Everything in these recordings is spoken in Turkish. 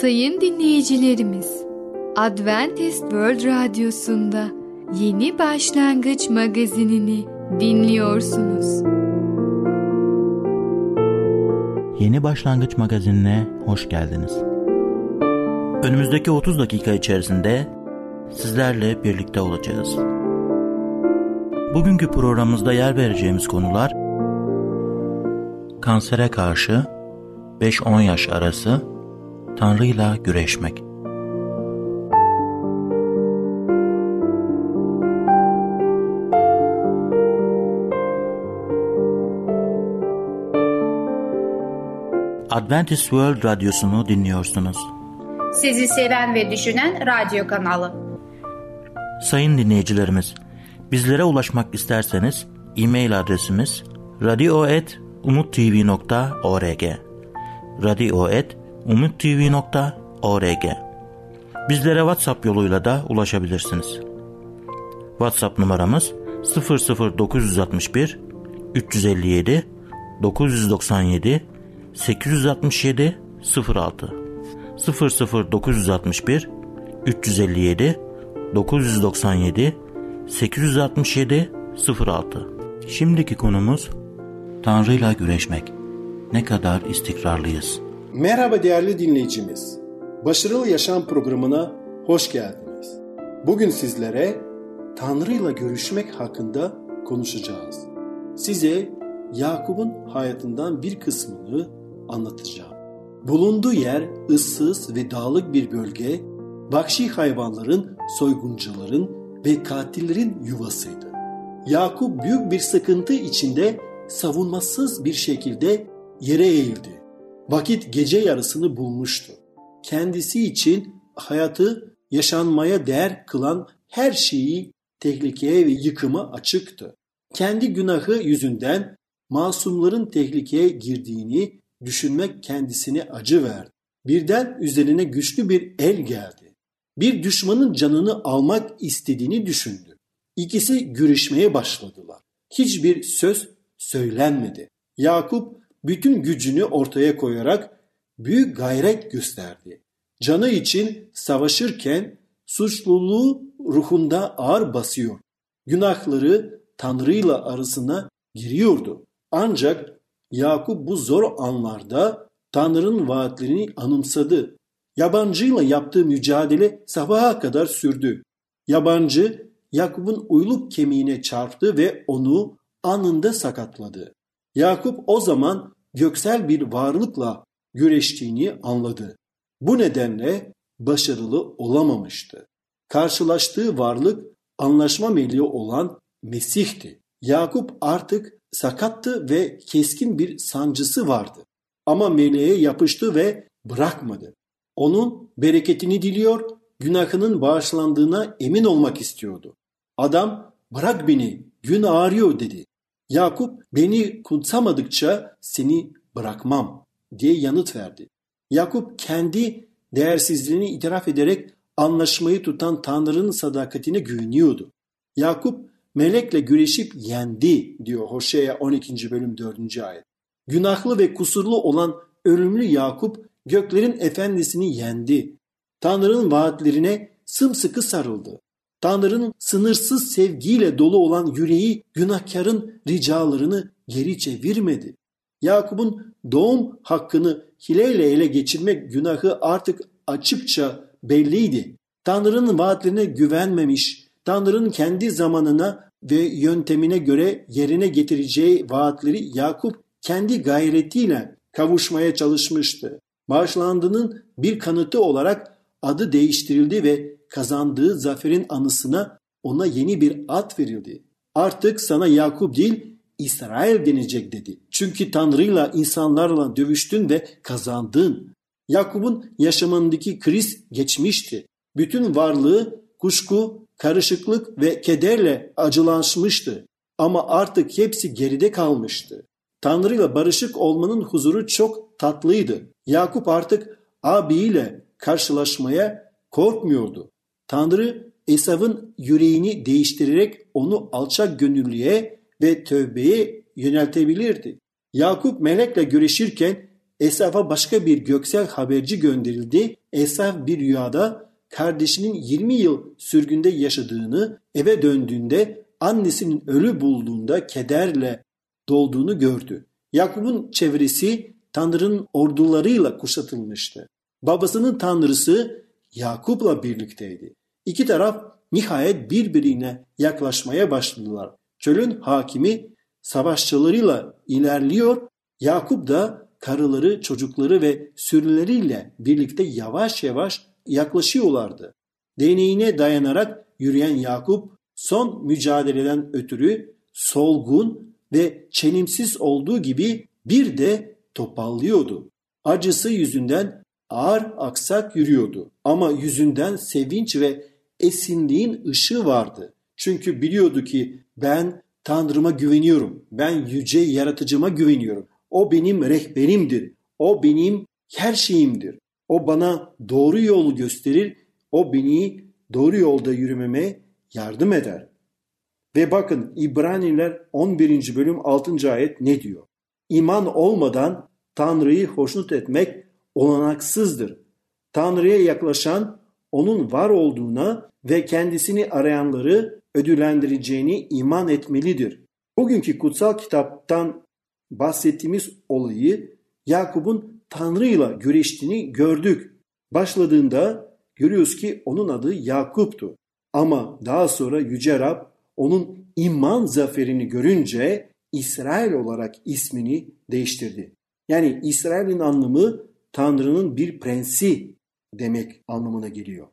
Sayın dinleyicilerimiz, Adventist World Radyosu'nda Yeni Başlangıç magazinini dinliyorsunuz. Yeni Başlangıç magazinine hoş geldiniz. Önümüzdeki 30 dakika içerisinde sizlerle birlikte olacağız. Bugünkü programımızda yer vereceğimiz konular kansere karşı 5-10 yaş arası Tanrı'yla güreşmek. Adventist World Radyosu'nu dinliyorsunuz. Sizi seven ve düşünen radyo kanalı. Sayın dinleyicilerimiz, bizlere ulaşmak isterseniz e-mail adresimiz radio.umutv.org radio.umutv.org Bizlere WhatsApp yoluyla da ulaşabilirsiniz. WhatsApp numaramız 00961 357 997 867 06 00961 357 997 867 06 Şimdiki konumuz Tanrı'yla güreşmek. Ne kadar istikrarlıyız? Merhaba değerli dinleyicimiz. Başarılı Yaşam programına hoş geldiniz. Bugün sizlere Tanrı'yla görüşmek hakkında konuşacağız. Size Yakup'un hayatından bir kısmını anlatacağım. Bulunduğu yer ıssız ve dağlık bir bölge, vahşi hayvanların, soyguncuların ve katillerin yuvasıydı. Yakup büyük bir sıkıntı içinde savunmasız bir şekilde yere eğildi. Vakit gece yarısını bulmuştu. Kendisi için hayatı yaşanmaya değer kılan her şeyi tehlikeye ve yıkıma açıktı. Kendi günahı yüzünden masumların tehlikeye girdiğini düşünmek kendisine acı verdi. Birden üzerine güçlü bir el geldi. Bir düşmanın canını almak istediğini düşündü. İkisi görüşmeye başladılar. Hiçbir söz söylenmedi. Yakup bütün gücünü ortaya koyarak büyük gayret gösterdi. Canı için savaşırken suçluluğu ruhunda ağır basıyor. Günahları Tanrı'yla arasına giriyordu. Ancak Yakup bu zor anlarda Tanrı'nın vaatlerini anımsadı. Yabancıyla yaptığı mücadele sabaha kadar sürdü. Yabancı Yakup'un uyluk kemiğine çarptı ve onu anında sakatladı. Yakup o zaman göksel bir varlıkla güreştiğini anladı. Bu nedenle başarılı olamamıştı. Karşılaştığı varlık anlaşma meleği olan Mesih'ti. Yakup artık sakattı ve keskin bir sancısı vardı. Ama meleğe yapıştı ve bırakmadı. Onun bereketini diliyor, günahının bağışlandığına emin olmak istiyordu. Adam bırak beni gün ağrıyor dedi. Yakup beni kutsamadıkça seni bırakmam diye yanıt verdi. Yakup kendi değersizliğini itiraf ederek anlaşmayı tutan Tanrı'nın sadakatine güveniyordu. Yakup melekle güreşip yendi diyor Hoşea 12. bölüm 4. ayet. Günahlı ve kusurlu olan ölümlü Yakup göklerin efendisini yendi. Tanrı'nın vaatlerine sımsıkı sarıldı. Tanrı'nın sınırsız sevgiyle dolu olan yüreği günahkarın ricalarını geri çevirmedi. Yakup'un doğum hakkını hileyle ele geçirmek günahı artık açıkça belliydi. Tanrı'nın vaatlerine güvenmemiş, Tanrı'nın kendi zamanına ve yöntemine göre yerine getireceği vaatleri Yakup kendi gayretiyle kavuşmaya çalışmıştı. Bağışlandığının bir kanıtı olarak adı değiştirildi ve kazandığı zaferin anısına ona yeni bir ad verildi. Artık sana Yakup değil İsrail denecek dedi. Çünkü Tanrı'yla insanlarla dövüştün ve kazandın. Yakup'un yaşamındaki kriz geçmişti. Bütün varlığı kuşku, karışıklık ve kederle acılaşmıştı. Ama artık hepsi geride kalmıştı. Tanrı'yla barışık olmanın huzuru çok tatlıydı. Yakup artık abiyle karşılaşmaya korkmuyordu. Tanrı Esav'ın yüreğini değiştirerek onu alçak gönüllüye ve tövbeye yöneltebilirdi. Yakup melekle görüşürken Esaf'a başka bir göksel haberci gönderildi. Esaf bir rüyada kardeşinin 20 yıl sürgünde yaşadığını, eve döndüğünde annesinin ölü bulduğunda kederle dolduğunu gördü. Yakup'un çevresi Tanrı'nın ordularıyla kuşatılmıştı. Babasının tanrısı Yakup'la birlikteydi. İki taraf nihayet birbirine yaklaşmaya başladılar. Çölün hakimi savaşçılarıyla ilerliyor. Yakup da karıları, çocukları ve sürüleriyle birlikte yavaş yavaş yaklaşıyorlardı. Deneyine dayanarak yürüyen Yakup son mücadeleden ötürü solgun ve çelimsiz olduğu gibi bir de topallıyordu. Acısı yüzünden ağır aksak yürüyordu ama yüzünden sevinç ve esinliğin ışığı vardı. Çünkü biliyordu ki ben Tanrı'ma güveniyorum. Ben yüce yaratıcıma güveniyorum. O benim rehberimdir. O benim her şeyimdir. O bana doğru yolu gösterir. O beni doğru yolda yürümeme yardım eder. Ve bakın İbraniler 11. bölüm 6. ayet ne diyor? İman olmadan Tanrı'yı hoşnut etmek olanaksızdır. Tanrı'ya yaklaşan onun var olduğuna ve kendisini arayanları ödüllendireceğini iman etmelidir. Bugünkü kutsal kitaptan bahsettiğimiz olayı Yakup'un Tanrı ile güreştiğini gördük. Başladığında görüyoruz ki onun adı Yakup'tu. Ama daha sonra Yüce Rab onun iman zaferini görünce İsrail olarak ismini değiştirdi. Yani İsrail'in anlamı Tanrı'nın bir prensi demek anlamına geliyor.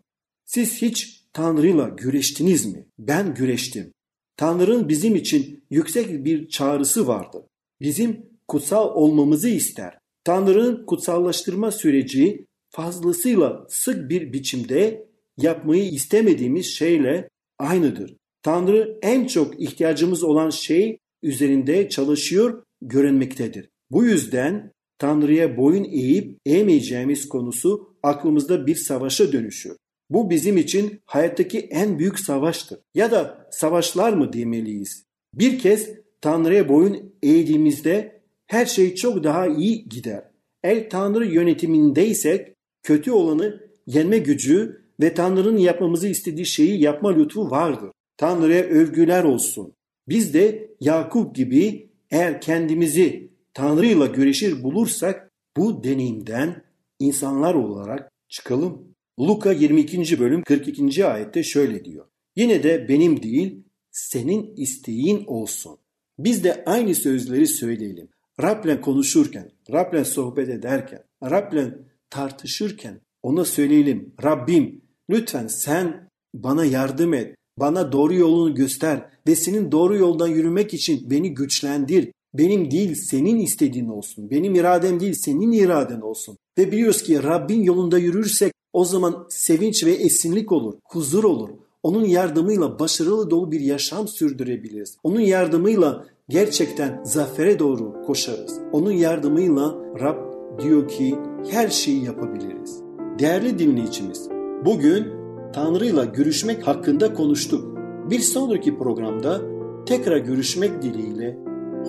Siz hiç Tanrı'yla güreştiniz mi? Ben güreştim. Tanrı'nın bizim için yüksek bir çağrısı vardı. Bizim kutsal olmamızı ister. Tanrı'nın kutsallaştırma süreci fazlasıyla sık bir biçimde yapmayı istemediğimiz şeyle aynıdır. Tanrı en çok ihtiyacımız olan şey üzerinde çalışıyor, görünmektedir. Bu yüzden Tanrı'ya boyun eğip eğmeyeceğimiz konusu aklımızda bir savaşa dönüşüyor. Bu bizim için hayattaki en büyük savaştır. Ya da savaşlar mı demeliyiz? Bir kez Tanrı'ya boyun eğdiğimizde her şey çok daha iyi gider. El Tanrı yönetimindeysek kötü olanı yenme gücü ve Tanrı'nın yapmamızı istediği şeyi yapma lütfu vardır. Tanrı'ya övgüler olsun. Biz de Yakup gibi eğer kendimizi Tanrı'yla güreşir bulursak bu deneyimden insanlar olarak çıkalım. Luka 22. bölüm 42. ayette şöyle diyor. Yine de benim değil senin isteğin olsun. Biz de aynı sözleri söyleyelim. Rab'le konuşurken, Rab'le sohbet ederken, Rab'le tartışırken ona söyleyelim. Rabbim lütfen sen bana yardım et. Bana doğru yolunu göster ve senin doğru yoldan yürümek için beni güçlendir. Benim değil senin istediğin olsun. Benim iradem değil senin iraden olsun. Ve biliyoruz ki Rabbin yolunda yürürsek o zaman sevinç ve esinlik olur, huzur olur. Onun yardımıyla başarılı dolu bir yaşam sürdürebiliriz. Onun yardımıyla gerçekten zafere doğru koşarız. Onun yardımıyla Rab diyor ki her şeyi yapabiliriz. Değerli dinleyicimiz, bugün Tanrı'yla görüşmek hakkında konuştuk. Bir sonraki programda tekrar görüşmek dileğiyle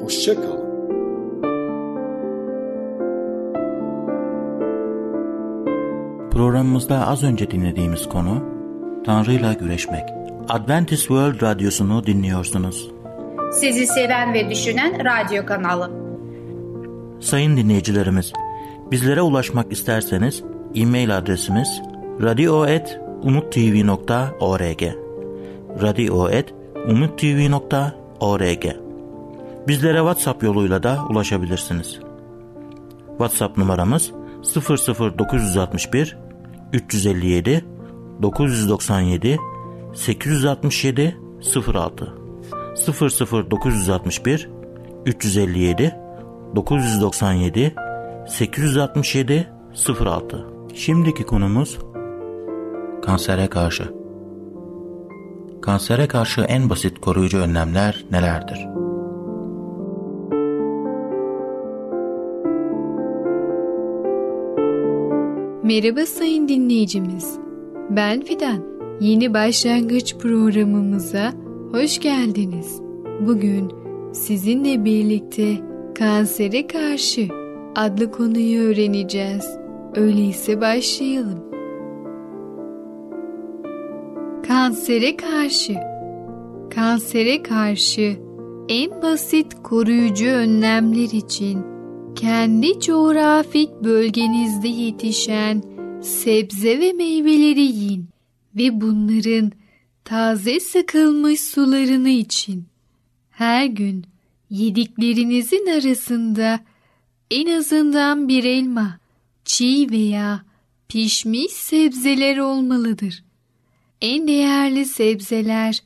hoşça kalın. Programımızda az önce dinlediğimiz konu Tanrı'yla güreşmek. Adventist World Radyosu'nu dinliyorsunuz. Sizi seven ve düşünen radyo kanalı. Sayın dinleyicilerimiz, bizlere ulaşmak isterseniz e-mail adresimiz radio.umutv.org radio.umutv.org Bizlere WhatsApp yoluyla da ulaşabilirsiniz. WhatsApp numaramız 00961 357 997 867 06 00961 357 997 867 06 Şimdiki konumuz kansere karşı. Kansere karşı en basit koruyucu önlemler nelerdir? Merhaba sayın dinleyicimiz. Ben Fidan. Yeni başlangıç programımıza hoş geldiniz. Bugün sizinle birlikte kansere karşı adlı konuyu öğreneceğiz. Öyleyse başlayalım. Kansere karşı Kansere karşı en basit koruyucu önlemler için kendi coğrafik bölgenizde yetişen sebze ve meyveleri yiyin ve bunların taze sıkılmış sularını için. Her gün yediklerinizin arasında en azından bir elma, çiğ veya pişmiş sebzeler olmalıdır. En değerli sebzeler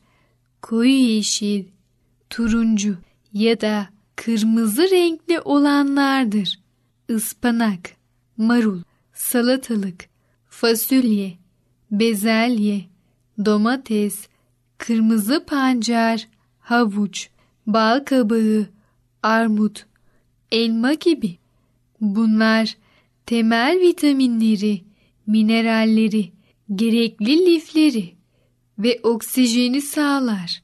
koyu yeşil, turuncu ya da kırmızı renkli olanlardır. Ispanak, marul, salatalık, fasulye, bezelye, domates, kırmızı pancar, havuç, bal kabağı, armut, elma gibi. Bunlar temel vitaminleri, mineralleri, gerekli lifleri ve oksijeni sağlar.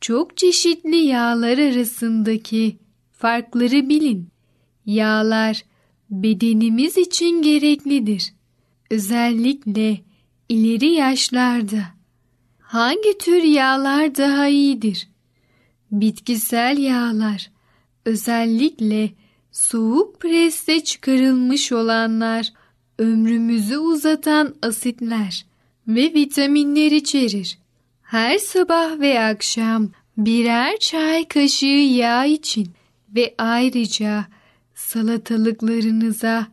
Çok çeşitli yağlar arasındaki farkları bilin. Yağlar bedenimiz için gereklidir. Özellikle ileri yaşlarda. Hangi tür yağlar daha iyidir? Bitkisel yağlar, özellikle soğuk presle çıkarılmış olanlar, ömrümüzü uzatan asitler ve vitaminler içerir. Her sabah ve akşam birer çay kaşığı yağ için ve ayrıca salatalıklarınıza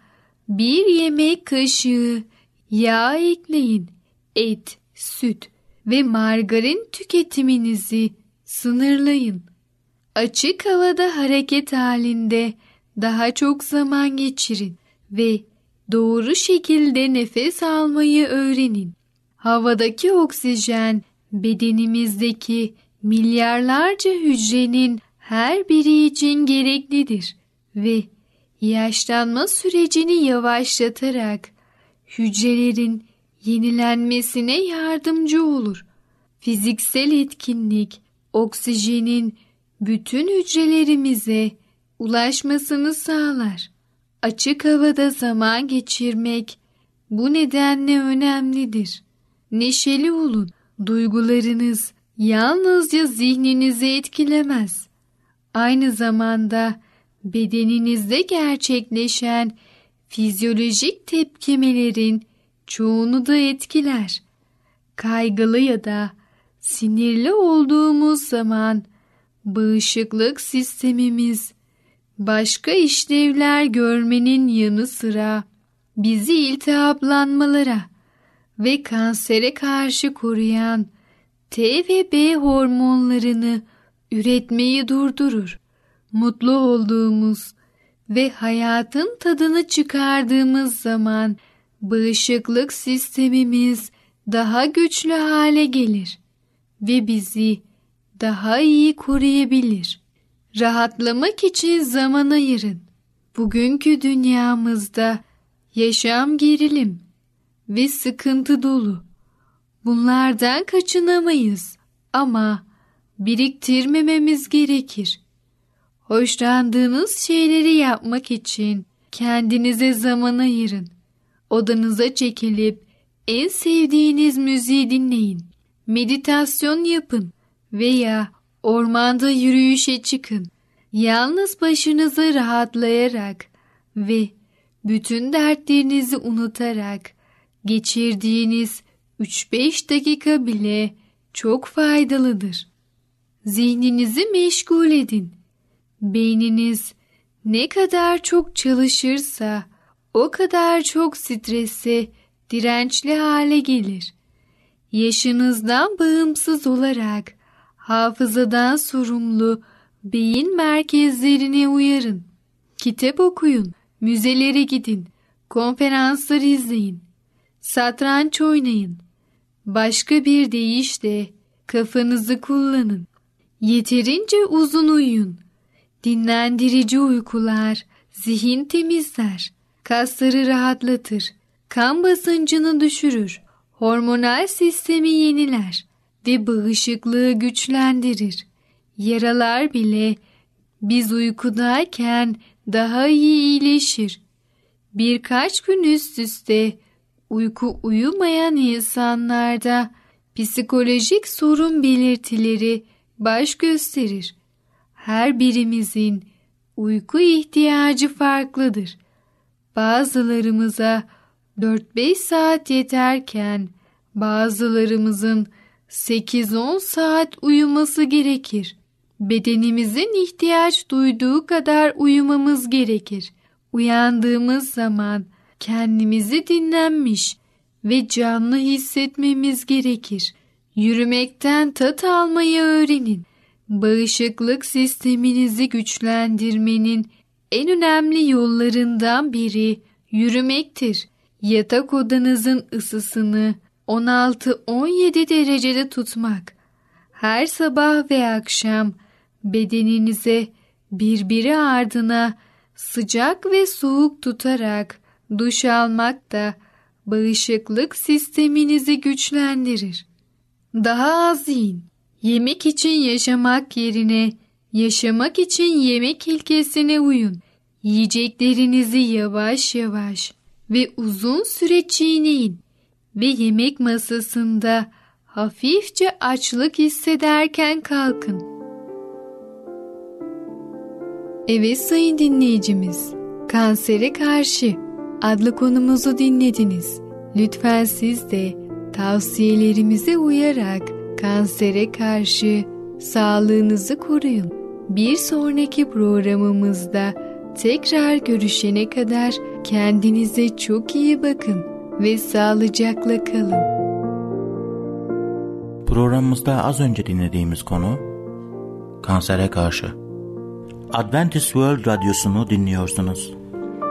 bir yemek kaşığı yağ ekleyin. Et, süt ve margarin tüketiminizi sınırlayın. Açık havada hareket halinde daha çok zaman geçirin ve doğru şekilde nefes almayı öğrenin. Havadaki oksijen bedenimizdeki milyarlarca hücrenin her biri için gereklidir ve yaşlanma sürecini yavaşlatarak hücrelerin yenilenmesine yardımcı olur. Fiziksel etkinlik oksijenin bütün hücrelerimize ulaşmasını sağlar. Açık havada zaman geçirmek bu nedenle önemlidir. Neşeli olun. Duygularınız yalnızca zihninizi etkilemez. Aynı zamanda bedeninizde gerçekleşen fizyolojik tepkimelerin çoğunu da etkiler. Kaygılı ya da sinirli olduğumuz zaman bağışıklık sistemimiz başka işlevler görmenin yanı sıra bizi iltihaplanmalara ve kansere karşı koruyan T ve B hormonlarını üretmeyi durdurur. Mutlu olduğumuz ve hayatın tadını çıkardığımız zaman bağışıklık sistemimiz daha güçlü hale gelir ve bizi daha iyi koruyabilir. Rahatlamak için zaman ayırın. Bugünkü dünyamızda yaşam gerilim ve sıkıntı dolu. Bunlardan kaçınamayız ama biriktirmememiz gerekir. Hoşlandığınız şeyleri yapmak için kendinize zaman ayırın. Odanıza çekilip en sevdiğiniz müziği dinleyin. Meditasyon yapın veya ormanda yürüyüşe çıkın. Yalnız başınıza rahatlayarak ve bütün dertlerinizi unutarak geçirdiğiniz 3-5 dakika bile çok faydalıdır. Zihninizi meşgul edin. Beyniniz ne kadar çok çalışırsa o kadar çok strese dirençli hale gelir. Yaşınızdan bağımsız olarak hafızadan sorumlu beyin merkezlerine uyarın. Kitap okuyun, müzelere gidin, konferanslar izleyin, satranç oynayın. Başka bir deyişle kafanızı kullanın. Yeterince uzun uyuyun. Dinlendirici uykular zihin temizler, kasları rahatlatır, kan basıncını düşürür, hormonal sistemi yeniler ve bağışıklığı güçlendirir. Yaralar bile biz uykudayken daha iyi iyileşir. Birkaç gün üst üste uyku uyumayan insanlarda psikolojik sorun belirtileri baş gösterir. Her birimizin uyku ihtiyacı farklıdır. Bazılarımıza 4-5 saat yeterken bazılarımızın 8-10 saat uyuması gerekir. Bedenimizin ihtiyaç duyduğu kadar uyumamız gerekir. Uyandığımız zaman kendimizi dinlenmiş ve canlı hissetmemiz gerekir. Yürümekten tat almayı öğrenin. Bağışıklık sisteminizi güçlendirmenin en önemli yollarından biri yürümektir. Yatak odanızın ısısını 16-17 derecede tutmak. Her sabah ve akşam bedeninize birbiri ardına sıcak ve soğuk tutarak duş almak da bağışıklık sisteminizi güçlendirir. Daha az yiyin. Yemek için yaşamak yerine yaşamak için yemek ilkesine uyun. Yiyeceklerinizi yavaş yavaş ve uzun süre çiğneyin ve yemek masasında hafifçe açlık hissederken kalkın. Evet sayın dinleyicimiz, kansere karşı adlı konumuzu dinlediniz. Lütfen siz de tavsiyelerimize uyarak kansere karşı sağlığınızı koruyun. Bir sonraki programımızda tekrar görüşene kadar kendinize çok iyi bakın ve sağlıcakla kalın. Programımızda az önce dinlediğimiz konu kansere karşı. Adventist World Radyosu'nu dinliyorsunuz.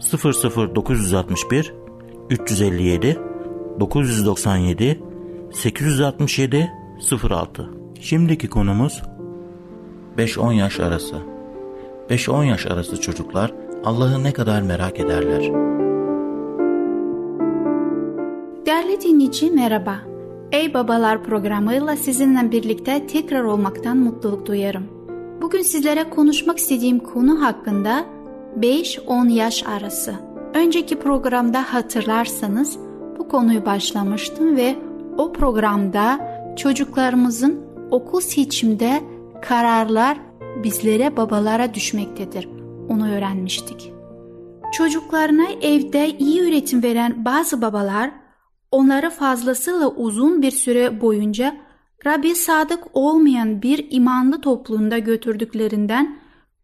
00961 357 997 867 06 Şimdiki konumuz 5-10 yaş arası. 5-10 yaş arası çocuklar Allah'ı ne kadar merak ederler. Değerli dinleyici merhaba. Ey Babalar programıyla sizinle birlikte tekrar olmaktan mutluluk duyarım. Bugün sizlere konuşmak istediğim konu hakkında 5-10 yaş arası. Önceki programda hatırlarsanız bu konuyu başlamıştım ve o programda çocuklarımızın okul seçimde kararlar bizlere babalara düşmektedir. Onu öğrenmiştik. Çocuklarına evde iyi üretim veren bazı babalar onları fazlasıyla uzun bir süre boyunca Rabbi sadık olmayan bir imanlı topluluğunda götürdüklerinden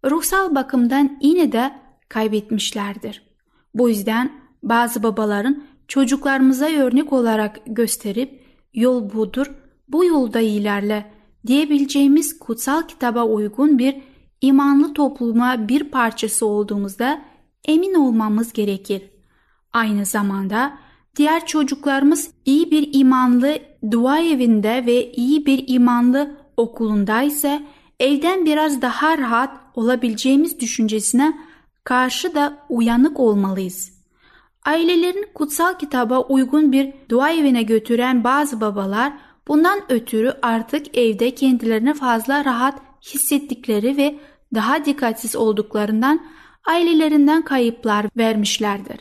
ruhsal bakımdan yine de kaybetmişlerdir. Bu yüzden bazı babaların çocuklarımıza örnek olarak gösterip yol budur, bu yolda ilerle diyebileceğimiz kutsal kitaba uygun bir imanlı topluma bir parçası olduğumuzda emin olmamız gerekir. Aynı zamanda diğer çocuklarımız iyi bir imanlı dua evinde ve iyi bir imanlı okulunda ise evden biraz daha rahat olabileceğimiz düşüncesine karşı da uyanık olmalıyız. Ailelerin kutsal kitaba uygun bir dua evine götüren bazı babalar bundan ötürü artık evde kendilerini fazla rahat hissettikleri ve daha dikkatsiz olduklarından ailelerinden kayıplar vermişlerdir.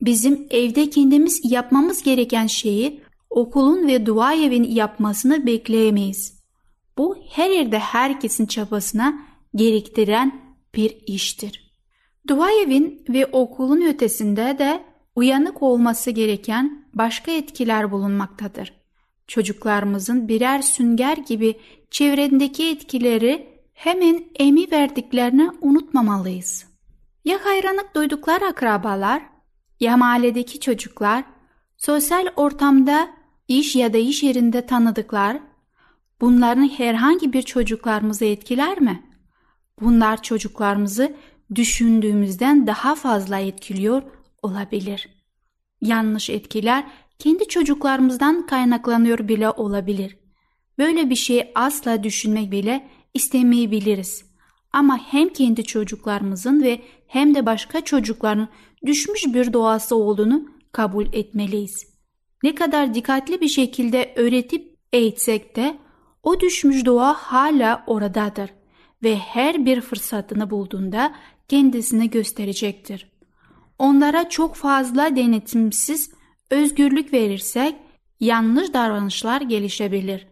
Bizim evde kendimiz yapmamız gereken şeyi okulun ve dua evin yapmasını bekleyemeyiz. Bu her yerde herkesin çabasına gerektiren bir iştir. Dua evin ve okulun ötesinde de uyanık olması gereken başka etkiler bulunmaktadır. Çocuklarımızın birer sünger gibi çevrendeki etkileri hemen emi verdiklerini unutmamalıyız. Ya hayranlık duydukları akrabalar, ya mahalledeki çocuklar, sosyal ortamda iş ya da iş yerinde tanıdıklar, bunların herhangi bir çocuklarımızı etkiler mi? Bunlar çocuklarımızı düşündüğümüzden daha fazla etkiliyor olabilir. Yanlış etkiler kendi çocuklarımızdan kaynaklanıyor bile olabilir. Böyle bir şeyi asla düşünmek bile istemeyebiliriz. Ama hem kendi çocuklarımızın ve hem de başka çocukların düşmüş bir doğası olduğunu kabul etmeliyiz. Ne kadar dikkatli bir şekilde öğretip eğitsek de o düşmüş doğa hala oradadır ve her bir fırsatını bulduğunda kendisine gösterecektir. Onlara çok fazla denetimsiz özgürlük verirsek yanlış davranışlar gelişebilir.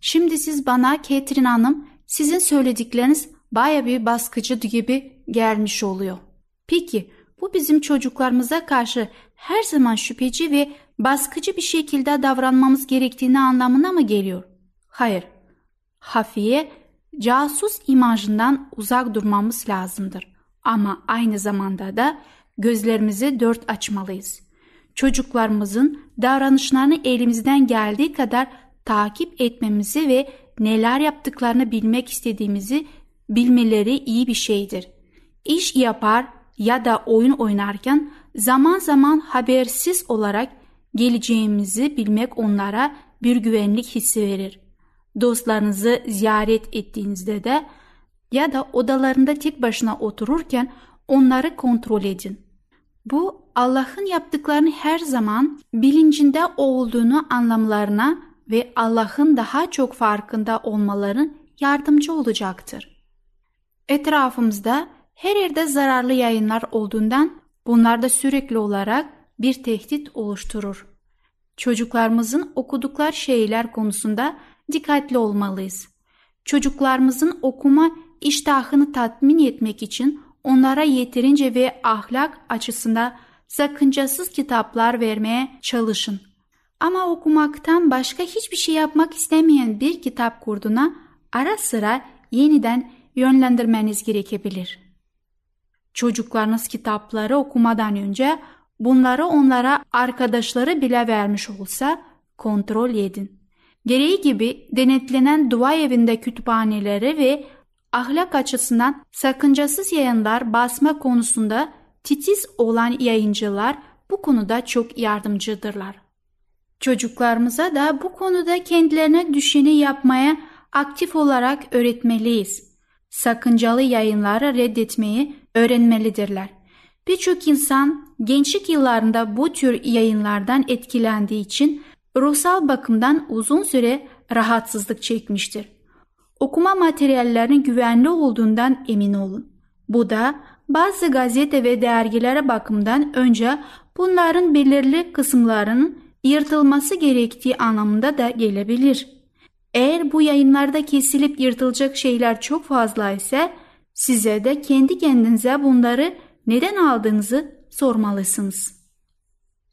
Şimdi siz bana Catherine Hanım sizin söyledikleriniz baya bir baskıcı gibi gelmiş oluyor. Peki bu bizim çocuklarımıza karşı her zaman şüpheci ve baskıcı bir şekilde davranmamız gerektiğini anlamına mı geliyor? Hayır. Hafiye, casus imajından uzak durmamız lazımdır. Ama aynı zamanda da gözlerimizi dört açmalıyız. Çocuklarımızın davranışlarını elimizden geldiği kadar takip etmemizi ve neler yaptıklarını bilmek istediğimizi bilmeleri iyi bir şeydir. İş yapar ya da oyun oynarken zaman zaman habersiz olarak geleceğimizi bilmek onlara bir güvenlik hissi verir. Dostlarınızı ziyaret ettiğinizde de ya da odalarında tek başına otururken onları kontrol edin. Bu Allah'ın yaptıklarını her zaman bilincinde olduğunu anlamlarına ve Allah'ın daha çok farkında olmaları yardımcı olacaktır. Etrafımızda her yerde zararlı yayınlar olduğundan bunlar da sürekli olarak bir tehdit oluşturur. Çocuklarımızın okudukları şeyler konusunda dikkatli olmalıyız. Çocuklarımızın okuma iştahını tatmin etmek için onlara yeterince ve ahlak açısından sakıncasız kitaplar vermeye çalışın. Ama okumaktan başka hiçbir şey yapmak istemeyen bir kitap kurduna ara sıra yeniden yönlendirmeniz gerekebilir. Çocuklarınız kitapları okumadan önce bunları onlara arkadaşları bile vermiş olsa kontrol edin. Gereği gibi denetlenen dua evinde kütüphaneleri ve ahlak açısından sakıncasız yayınlar basma konusunda titiz olan yayıncılar bu konuda çok yardımcıdırlar. Çocuklarımıza da bu konuda kendilerine düşeni yapmaya aktif olarak öğretmeliyiz. Sakıncalı yayınları reddetmeyi öğrenmelidirler. Birçok insan gençlik yıllarında bu tür yayınlardan etkilendiği için ruhsal bakımdan uzun süre rahatsızlık çekmiştir. Okuma materyallerinin güvenli olduğundan emin olun. Bu da bazı gazete ve dergilere bakımdan önce bunların belirli kısımlarının yırtılması gerektiği anlamında da gelebilir. Eğer bu yayınlarda kesilip yırtılacak şeyler çok fazla ise size de kendi kendinize bunları neden aldığınızı sormalısınız.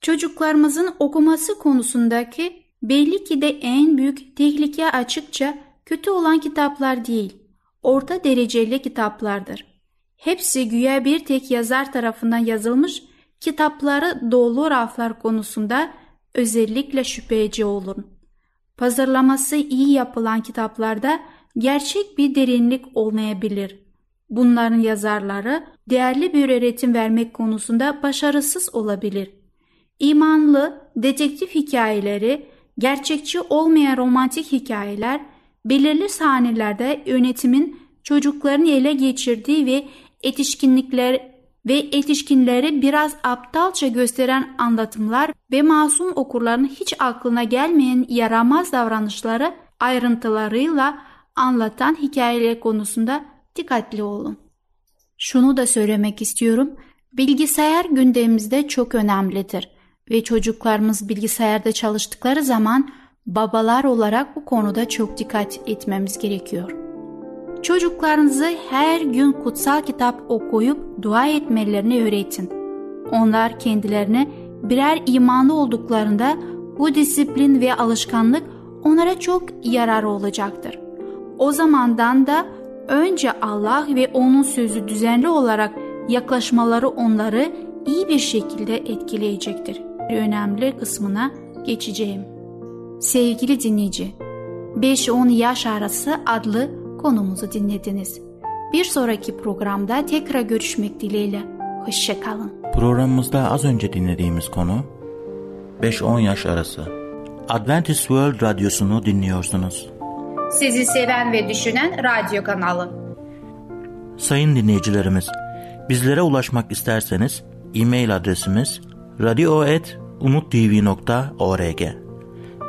Çocuklarımızın okuması konusundaki belli ki de en büyük tehlike açıkça kötü olan kitaplar değil, orta dereceli kitaplardır. Hepsi güya bir tek yazar tarafından yazılmış kitapları dolu raflar konusunda özellikle şüpheci olun. Pazarlaması iyi yapılan kitaplarda gerçek bir derinlik olmayabilir. Bunların yazarları değerli bir öğretim vermek konusunda başarısız olabilir. İmanlı, detektif hikayeleri, gerçekçi olmayan romantik hikayeler, belirli sahnelerde yönetimin çocukların ele geçirdiği ve yetişkinlikler ve yetişkinleri biraz aptalca gösteren anlatımlar ve masum okurların hiç aklına gelmeyen yaramaz davranışları ayrıntılarıyla anlatan hikayeler konusunda dikkatli olun. Şunu da söylemek istiyorum. Bilgisayar gündemimizde çok önemlidir ve çocuklarımız bilgisayarda çalıştıkları zaman babalar olarak bu konuda çok dikkat etmemiz gerekiyor. Çocuklarınızı her gün kutsal kitap okuyup dua etmelerini öğretin. Onlar kendilerine birer imanlı olduklarında bu disiplin ve alışkanlık onlara çok yararı olacaktır. O zamandan da önce Allah ve onun sözü düzenli olarak yaklaşmaları onları iyi bir şekilde etkileyecektir. Önemli kısmına geçeceğim. Sevgili dinleyici, 5-10 yaş arası adlı konumuzu dinlediniz. Bir sonraki programda tekrar görüşmek dileğiyle. Hoşçakalın. Programımızda az önce dinlediğimiz konu 5-10 yaş arası. Adventist World Radyosu'nu dinliyorsunuz. Sizi seven ve düşünen radyo kanalı. Sayın dinleyicilerimiz, bizlere ulaşmak isterseniz e-mail adresimiz radio.umutv.org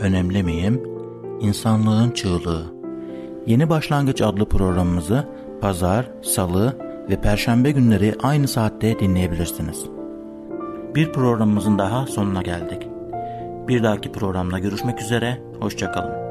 önemli miyim, insanlığın çığlığı. Yeni Başlangıç adlı programımızı pazar, salı ve perşembe günleri aynı saatte dinleyebilirsiniz. Bir programımızın daha sonuna geldik. Bir dahaki programda görüşmek üzere, hoşçakalın.